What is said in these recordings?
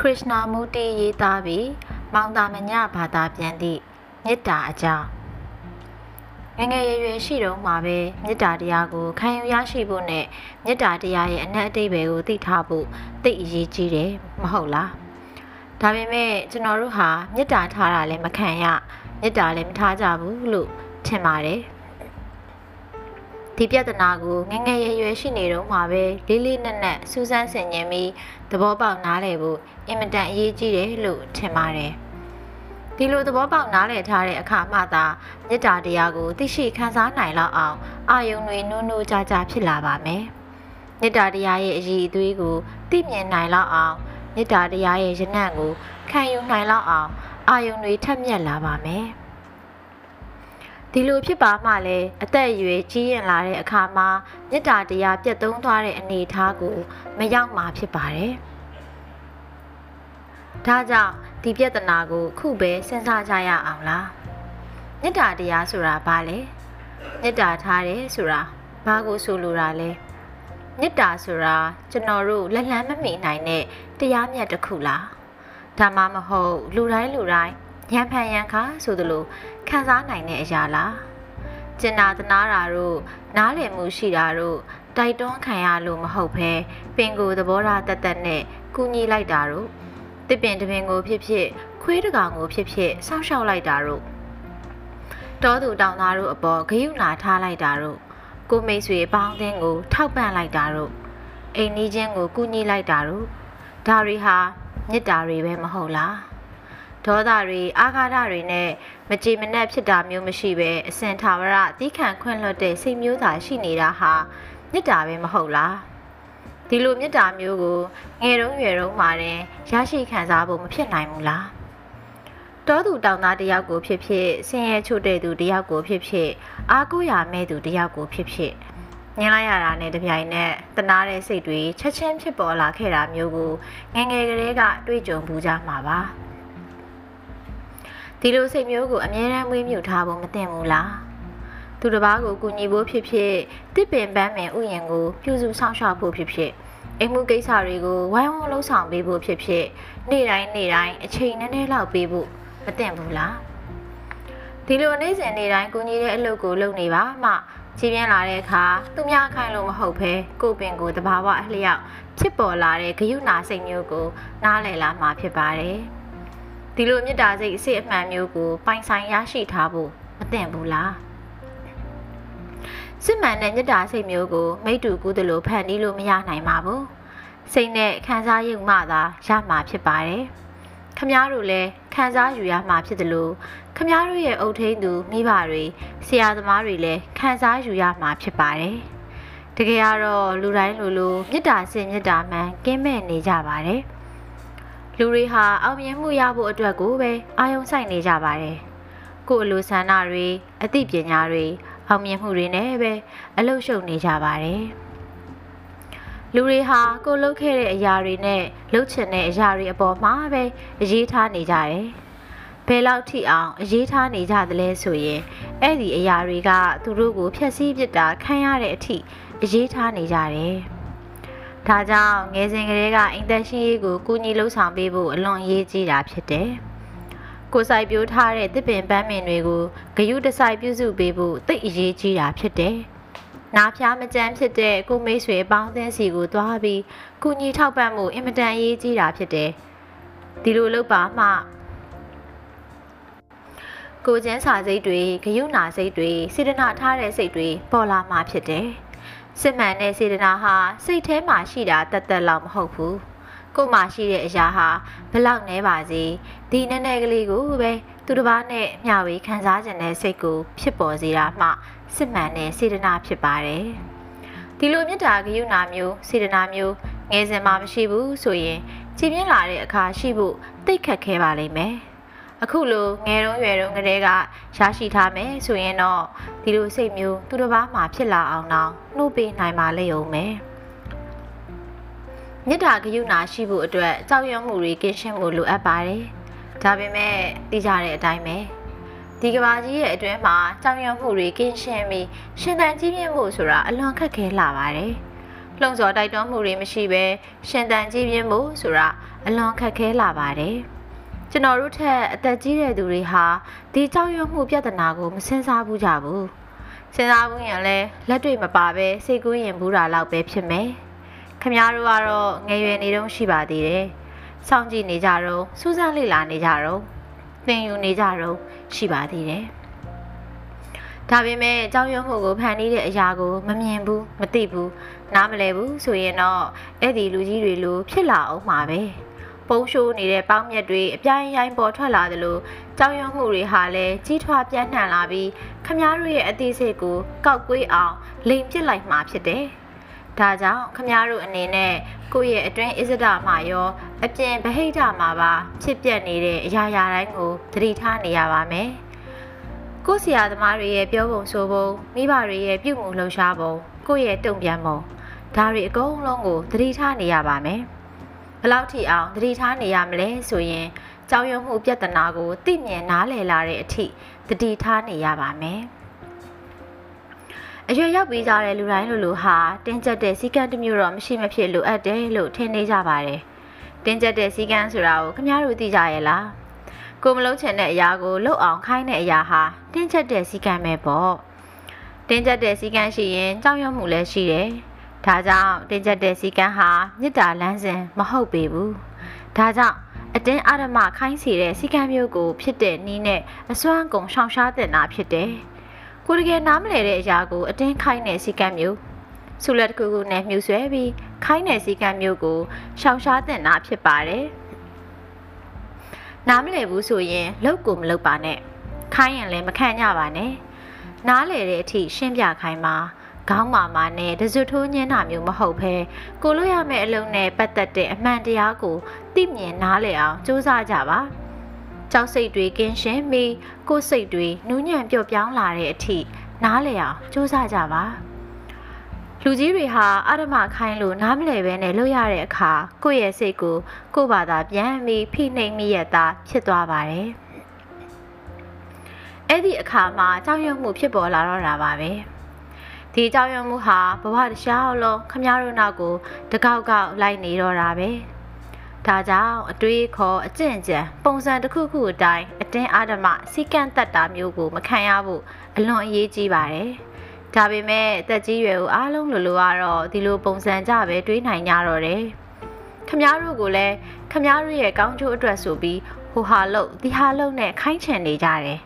ခရစ်နာမူတီရေးသားပြီးမောင်သာမညဘာသာပြန်သည့်မေတ္တာအကြောင်းငငယ်ရွယ်ရွယ်ရှိတော့မှာပဲမေတ္တာတရားကိုခံယူရရှိဖို့နဲ့မေတ္တာတရားရဲ့အနက်အတိတ်ပဲကိုသိထားဖို့သိအရေးကြီးတယ်မဟုတ်လားဒါပေမဲ့ကျွန်တော်တို့ဟာမေတ္တာထားတာလည်းမခံရမေတ္တာလည်းမထားကြဘူးလို့ထင်ပါတယ် ဒီပြဿနာကိုငငယ်ရွယ်ရွယ်ရှိနေတော့မှာပဲလေးလေးနက်နက်စူးစမ်းဆင်ခြင်ပြီးသဘောပေါက်နားလည်ဖို့အင်မတန်အရေးကြီးတယ်လို့ထင်ပါတယ်ဒီလိုသဘောပေါက်နားလည်ထားတဲ့အခါမှသာမေတ္တာတရားကိုသိရှိခံစားနိုင်လောက်အောင်အာယုံတွေနုံနုံကြကြဖြစ်လာပါမယ်မေတ္တာတရားရဲ့အရေးအသွေးကိုသိမြင်နိုင်လောက်အောင်မေတ္တာတရားရဲ့ရနံ့ကိုခံယူနိုင်လောက်အောင်အာယုံတွေထက်မြက်လာပါမယ် ဒီလိုဖြစ်ပါမှလည်းအသက်အရွယ်ကြီးရင်လာတဲ့အခါမှာမေတ္တာတရားပြတ်သုံးသွားတဲ့အနေအထားကိုမရောက်မှာဖြစ်ပါတယ်။ဒါကြောင့်ဒီပြဿနာကိုခုပဲစဉ်းစားကြရအောင်လား။မေတ္တာတရားဆိုတာဘာလဲ။မေတ္တာထားတယ်ဆိုတာဘာကိုဆိုလိုတာလဲ။မေတ္တာဆိုတာကျွန်တော်တို့လက်လန်းမမိနိုင်တဲ့တရားမြတ်တစ်ခုလား။ဒါမှမဟုတ်လူတိုင်းလူတိုင်း ရံဖန်ရံခါဆိုသလိုခံစားနိုင်တဲ့အရာလားကျင်နာသနာတာတို့နားလည်မှုရှိတာတို့တိုက်တွန်းခံရလို့မဟုတ်ဘဲပင်ကိုသဘောထားတတ်တတ်နဲ့ကူညီလိုက်တာတို့တစ်ပင်တပင်ကိုဖြစ်ဖြစ်ခွေးတကောင်ကိုဖြစ်ဖြစ်စောင့်ရှောက်လိုက်တာတို့တောသူတောင်သားတို့အပေါ်ဂယုဏထားလိုက်တာတို့ကိုမိတ်ဆွေပေါင်းသင်းကို ထောက်ပံ့လိုက်တာတို့အိမ်နီးချင်းကိုကူညီလိုက်တာတို့ဒါတွေဟာမေတ္တာတွေပဲမဟုတ်လား ဒေါသတွေအာဃာတတွေနဲ့မကြေမနက်ဖြစ်တာမျိုးမရှိပဲအစင်ထာဝရသီးခံခွင့်လွတ်တဲ့စိတ်မျိုးသာရှိနေတာဟာမေတ္တာပဲမဟုတ်လားဒီလိုမေတ္တာမျိုးကိုငယ်တုန်းရွယ်တုန်းမှာတင်ရရှိခံစားဖို့မဖြစ်နိုင်ဘူးလားတောသူတောင်သားတယောက်ကိုဖြစ်ဖြစ်ဆင်းရဲချို့တဲ့သူတယောက်ကိုဖြစ်ဖြစ်အားကိုးရမဲ့သူတယောက်ကိုဖြစ်ဖြစ်ညင်လိုက်ရတာနဲ့တပြိုင်နက်တနာတဲ့စိတ်တွေချက်ချင်းဖြစ်ပေါ်လာခဲ့တာမျိုးကိုငငယ်ကလေးကတွေ့ကြုံဘူးကြမှာပါ။ ဒီလိုစိတ်မျိုးကိုအမြဲတမ်းမွေးမြူထားဖို့မသင့်ဘူးလားသူတစ်ပါးကိုကူညီဖို့ဖြစ်ဖြစ်တစ်ပင်ပန်းပင်ဥယျင်ကိုပြုစုဆောင်ရှောက်ဖို့ဖြစ်ဖြစ်အိမ်မှုကိစ္စတွေကိုဝိုင်းဝန်းလှုပ်ဆောင်ပေးဖို့ဖြစ်ဖြစ်နေ့တိုင်းနေ့တိုင်းအချိန်နည်းနည်းလောက်ပေးဖို့မသင့်ဘူးလားဒီလိုနေ့စဉ်နေ့တိုင်းကူညီတဲ့အလုပ်ကိုလုပ်နေပါမှကြီးပြင်းလာတဲ့အခါသူများခိုင်းလို့မဟုတ်ဘဲကိုပင်ကိုတဘာဝအလျောက်ဖြစ်ပေါ်လာတဲ့ဂယုဏစိတ်မျိုးကိုနားလည်လာမှာဖြစ်ပါတယ်။ ဒီလိုမေတ္တာစိတ်အစစ်အမှန်မျိုးကို ပိုင်ဆိုင်ရရှိထားဖို့မသင့်ဘူးလားစစ်မှန်တဲ့မေတ္တာစိတ်မျိုးကိုမိတ္တူကူးသလိုဖန်တီးလို့မရနိုင်ပါဘူးစိတ်နဲ့ခံစားရုံမှသာရမှာဖြစ်ပါတယ်ခမားတို့လည်းခံစားယူရမှာဖြစ်တယ်လို့ခမားတို့ရဲ့အုတ်ထိန်သူမိဘတွေဆရာသမားတွေလည်းခံစားယူရမှာဖြစ်ပါတယ်တကယ်ကတော့လူတိုင်းလိုလိုမေတ္တာစင်မေတ္တာမှန်ကင်းမဲ့နေကြပါတယ် လူတွေဟာအောင်မြင်မှုရဖို့အတွက်ကိုပဲအာရုံစိုက်နေကြပါတယ်။ကိုယ်အလိုဆန္ဒတွေအသိပညာတွေအောင်မြင်မှုတွေနဲ့ပဲအလုရှုံနေကြပါတယ်။လူတွေဟာကိုလှုပ်ခဲ့တဲ့အရာတွေနဲ့လှုပ်ချင်တဲ့အရာတွေအပေါ်မှာပဲအရေးထားနေကြတယ်။ဘယ်လောက်ထိအောင်အရေးထားနေကြသလဲဆိုရင်အဲ့ဒီအရာတွေက သူတို့ကိုဖျက်ဆီးပစ်တာခံရတဲ့အထိအရေးထားနေကြတယ်။ ဒါကြောင့်ငယ်စဉ်ကလေးကအိမ်သက်ရှိရေးကိုကူညီလှုပ်ဆောင်ပေးဖို့အလွန်အရေးကြီးတာဖြစ်တယ်။ကိုစိုက်ပြိုးထားတဲ့တစ်ပင်ပန်းပင်တွေကိုဂယုတစိုက်ပြုစုပေးဖို့သိအရေးကြီးတာဖြစ်တယ်။နားဖျားမကြမ်းဖြစ်တဲ့ကိုမိတ်ဆွေပေါင်းသင်းစီကိုသွားပြီးကူညီထောက်ပံ့မှုအင်မတန်အရေးကြီးတာဖြစ်တယ်။ဒီလိုလုပ်ပါမှကိုကျန်းစာစိတ်တွေဂယုနာစိတ်တွေစေတနာထားတဲ့စိတ်တွေပေါ်လာမှာဖြစ်တယ်။ စစ်မှန်တဲ့စေတနာဟာစိတ်ထဲမှာရှိတာတသက်လောက်မဟုတ်ဘူးကို့မှာရှိတဲ့အရာဟာဘလောက်နဲပါစေဒီနည်းနည်းကလေးကိုပဲသူတစ်ပါးနဲ့မျှဝေခံစားခြင်းတဲ့စိတ်ကိုဖြစ်ပေါ်စေတာမှစစ်မှန်တဲ့စေတနာဖြစ်ပါတယ်ဒီလိုမေတ္တာဂရုဏာမျိုးစေတနာမျိုးငယ်စဉ်မှာမရှိဘူးဆိုရင်ကြည်ပြင်းလာတဲ့အခါရှိဖို့တိတ်ခတ်ခဲပါလိမ့်မယ် အခုလိုငယ်တုန်းရွယ်တုန်းကတည်းကရရှိထားမယ်ဆိုရင်တော့ဒီလိုစိတ်မျိုးသူတစ်ပါးမှာဖြစ်လာအောင်တော့နှုတ်ပေးနိုင်ပါလေဦးမယ်မေတ္တာဂရုဏာရှိဖို့အတွက်ကြောက်ရွံ့မှုတွေကင်းရှင်းဖို့လိုအပ်ပါတယ်ဒါပေမဲ့သိကြတဲ့အတိုင်းပဲဒီကဘာကြီးရဲ့အတွင်းမှာကြောင်ရွံ့မှုတွေကင်းရှင်းပြီးရှင်သန်ကြီးပြင်းမှုဆိုတာအလွန်ခက်ခဲလာပါတယ်လှုံ့ဆော်တိုက်တွန်းမှုတွေမရှိဘဲရှင်တန်ကြည်ပြင်းမှုဆိုတာအလွန်ခက်ခဲလာပါတယ် ကျွန်တော်တို့ထက်အသက်ကြီးတဲ့သူတွေဟာဒီကြောက်ရွံ့မှုပြဿနာကိုမစင်စားဘူးကြဘူးစဉ်းစားဘူးရင်လည်းလက်တွေ့မပါပဲစိတ်ကူးရင်ဘူးတာလောက်ပဲဖြစ်မယ်ခမများတို့ကတော့ငယ်ရွယ်နေတုန်းရှိပါသေးတယ်စောင့်ကြည့်နေကြတော့စူးစမ်းလေ့လာနေကြတော့သင်ယူနေကြတော့ရှိပါသေးတယ်ဒါပေမဲ့ကြောက်ရွံ့မှုကိုဖန်တီးတဲ့အရာကိုမမြင်ဘူးမသိဘူးနားမလဲဘူးဆိုရင်တော့အဲ့ဒီလူကြီးတွေလိုဖြစ်လာအောင်မှာပဲ ပုံရှိုးနေတဲ့ပေါင်းမြက်တွေအပြိုင်ရိုင်းပေါ်ထွက်လာသလိုကြောက်ရွံ့မှုတွေဟာလည်းကြီးထွားပြန့်နှံ့လာပြီးခမားတို့ရဲ့အသေးစိတ်ကိုကောက်ကွေးအောင်လိမ်ပစ်လိုက်မှာဖြစ်တယ်ဒါကြောင့်ခမားတို့အနေနဲ့ကိုယ့်ရဲ့အတွင်းအစ္စဒမှာရောအပြင်ဗဟိတမှာပါဖြစ်ပျက်နေတဲ့အရာရာတိုင်းကိုသတိထားနေရပါမယ်။ကိုဆရာသမားတွေရဲ့ပြောပုံဆိုပုံမိဘတွေရဲ့ပြုမှုလှုပ်ရှားပုံကိုယ့်ရဲ့တုံ့ပြန်ပုံဒါတွေအကုန်လုံးကိုသတိထားနေရပါမယ် ဘလောက်ထိအောင်သတိထားနေရမလဲဆိုရင်ကြောင်ရွံ့မှုပြဿနာကိုသိမြင်နားလည်လာတဲ့အထိသတိထားနေရပါမယ်အရွယ်ရောက်ပြီးကြတဲ့လူတိုင်းလူလူဟာတင်းကျပ်တဲ့စည်းကမ်းတစ်မျိုးတော့မရှိမဖြစ်လိုအပ်တယ်လို့ထင်နေကြပါတယ်တင်းကျပ်တဲ့စည်းကမ်းဆိုတာကိုခင်ဗျားတို့သိကြရဲ့လားကိုမလုံးချင်တဲ့အရာကိုလှုပ်အောင်ခိုင်းတဲ့အရာဟာတင်းချက်တဲ့စီကံပဲပေါ့တင်းချက်တဲ့စီကံရှိရင်ကြောက်ရွံ့မှုလည်းရှိတယ် ဒါကြောင့်တင်းချက်တဲ့စီကံဟာမေတ္တာလမ်းစဉ်မဟုတ်ပေဘူးဒါကြောင့်အတင်းအဓမ္မခိုင်းစီတဲ့စီကံမျိုးကို ဖြစ်တဲ့နီးနဲ့အစွမ်းကုန်ရှောင်ရှားတဲ့နာဖြစ်တယ်ကိုတကယ်နားမလည်တဲ့အရာကိုအတင်းခိုင်းတဲ့စီကံမျိုးဆုလက်တစ်ခုခုနဲ့မြူဆွဲပြီးခိုင်းတဲ့စီကံမျိုးကိုရှောင်ရှားတဲ့နာဖြစ်ပါတယ်နားမလည်ဘူးဆိုရင်လောက်ကိုမလောက်ပါနဲ့ခိုင်းရင်လည်းမခံကြပါနဲ့နားလေတဲ့အထိရှင်းပြခိုင်းပါ ခေါင်းမာမာနဲ့တစွထိုးညင်းတာမျိုးမဟုတ်ဘဲကိုလို့ရမယ့်အလုံးနဲ့ပတ်သက်တဲ့အမှန်တရားကိုသိမြင်နားလည်အောင်စူးစမ်းကြပါကြောက်စိတ်တွေကင်းရှင်းပြီးကိုယ်စိတ်တွေနူးညံ့ပျော့ပြောင်းလာတဲ့အထိနားလည်အောင်စူးစမ်းကြပါလူကြီးတွေဟာအဓမ္မခိုင်းလို့နားမလည်ပဲနဲ့လွတ်ရတဲ့အခါကိုယ့်ရဲ့စိတ်ကိုကိုယ့်ဘာသာပြန်ပြီးဖိနှိပ်မိရတာဖြစ်သွားပါတယ်။အဲ့ဒီအခါမှာကြောက်ရွံ့မှုဖြစ်ပေါ်လာတော့တာပါပဲ။ ဒီကြောက်ရွံ့မှုဟာဘဝတစ်ခြားလုံးခမည်းတော်နောက်ကိုတကောက်ကောက်လိုက်နေတော့တာပဲ။ဒါကြောင့်အတွေးခေါ်အကျင့်ကြံပုံစံတစ်ခုခုအတိုင်းအတင်းအာဓမ္မစီကန့်တက်တာမျိုးကို မခံရဖို့အလွန်အရေးကြီးပါတယ်။ဒါပေမဲ့တက်ကြီးရွယ်ကိုအားလုံးလိုလိုကတော့ဒီလိုပုံစံကြပဲတွေးနိုင်ကြတော့တယ်ခမားတို့ကိုလည်းခမားတို့ရဲ့ကောင်းကျိုးအတွက်ဆိုပြီးဟိုဟာလို့ဒီဟာလို့နဲ့ခိုင်းချင်နေကြတယ်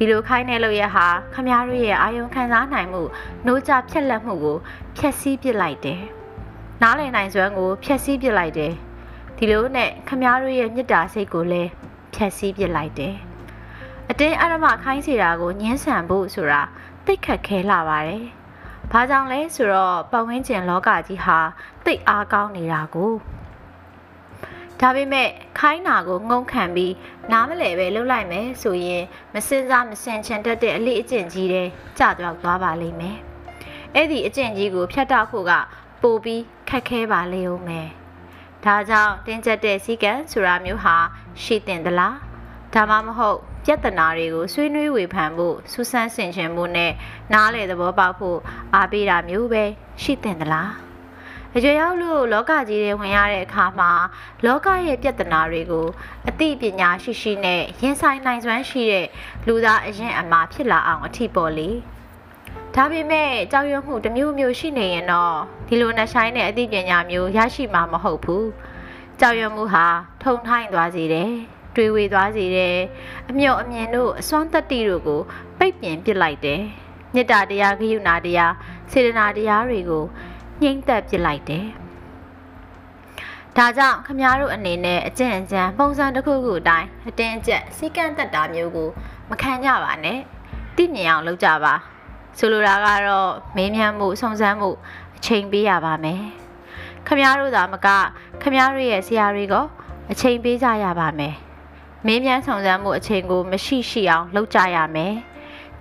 ဒီလိုခိုင်းတဲ့လို့ရဟာခမားတို့ရဲ့အာယုံခံစားနိုင်မှုနှိုးကြဖြက်လက်မှုကိုဖျက်ဆီးပစ်လိုက်တယ်နားလည်နိုင်စွမ်းကိုဖျက်ဆီးပစ်လိုက်တယ်ဒီလိုနဲ့ခမားတို့ရဲ့မေတ္တာစိတ်ကိုလည်းဖျက်ဆီးပစ်လိုက်တယ်အတင်းအရမခိုင်းစီတာကိုညှင်းဆန်ဖို့ဆိုတာတိတ်ခတ်ခဲလာပါတယ်။ဘာကြောင့်လဲဆိုတော့ပတ်ဝန်းကျင်လောကကြီးဟာတိတ်အားကောင်းနေတာကို ဒါပေမဲ့ခိုင်းတာကိုငုံခံပြီးနားမလဲပဲလှုပ်လိုက်မယ်ဆိုရင်မစင်စားမစင်ချင်တတ်တဲ့အလေးအကျင့်ကြီးတဲ့ကြတော့သွားပါလိမ့်မယ်။အဲ့ဒီအကျင့်ကြီးကိုဖြတ်တောက်ဖို့ကပိုပြီးခက်ခဲပါလေဦးမယ်။ဒါကြောင့်တင်းကျပ်တဲ့စည်းကမ်းဆိုတာမျိုးဟာရှိတင်သလား။ဒါမှမဟုတ်ပြဿနာတွေကိုဆွေးနွေးဝေဖန်ဖို့စူးစမ်းဆင်ခြင်ဖို့နဲ့နားလေသဘောပေါက်ဖို့အားပေးတာမျိုးပဲရှိတင်သလား အရွယ်ရောက်လို့လောကကြီးတွေဝင်ရတဲ့အခါမှာလောကရဲ့ပြဿနာတွေကိုအသိပညာရှိရှိနဲ့ရင်ဆိုင်နိုင်စွမ်းရှိတဲ့လူသားအရင်အမှာဖြစ်လာအောင်အထီးပေါ်လေဒါပေမဲ့ကြောက်ရွံ့မှုတစ်မျိုးမျိုးရှိနေရင်တော့ဒီလိုနှဆိုင်တဲ့အသိပညာမျိုးရရှိမှာမဟုတ်ဘူးကြောက်ရွံ့မှုဟာထုံထိုင်းသွားစေတယ်တွေးဝေသွားစေတယ်အမြော့အမြင်တို့အစွမ်းတက်တီတို့ကိုပိတ်ပင်ပစ်လိုက်တယ်မေတ္တာတရားဂရုဏာတရားစေတနာတရားတွေကို ညှိမ့်သက်ပစ်လိုက်တယ်ဒါကြောင့်ခမားတို့အနေနဲ့အကျင့်အကြံပုံစံတစ်ခုခုအတိုင်းအတင်းအကျပ်စီကန့်သက်တာမျိုးကိုမခံကြပါနဲ့သိမြင်အောင်လုပ်ကြပါဆိုလိုတာကတော့မေးမြန်းမှုစုံစမ်းမှုအချိန်ပေးရပါမယ်ခမားတို့သာမကခမားတို့ရဲ့ဆရာတွေကအချိန်ပေးကြရပါမယ်မင်းမြန်းဆောင်စမ်းမှုအချိန်ကိုမရှိရှိအောင်လုပ်ကြရမယ်။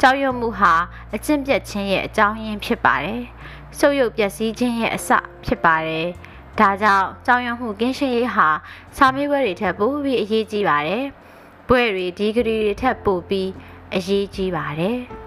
ကြောက်ရွံ့မှုဟာအကျင့်ပြတ်ခြင်းရဲ့အကြောင်းရင်းဖြစ်ပါတယ်။ဆုပ်ယုပ်ပျက်စီးခြင်းရဲ့အစဖြစ်ပါတယ်။ဒါကြောင့်ကြောက်ရွံ့မှုကင်းရှင်းရေးဟာစာမေးပွဲတွေထက်ပိုပြီးအရေးကြီးပါတယ်။ဘွဲ့တွေဒီဂရီတွေထက်ပိုပြီးအရေးကြီးပါတယ်။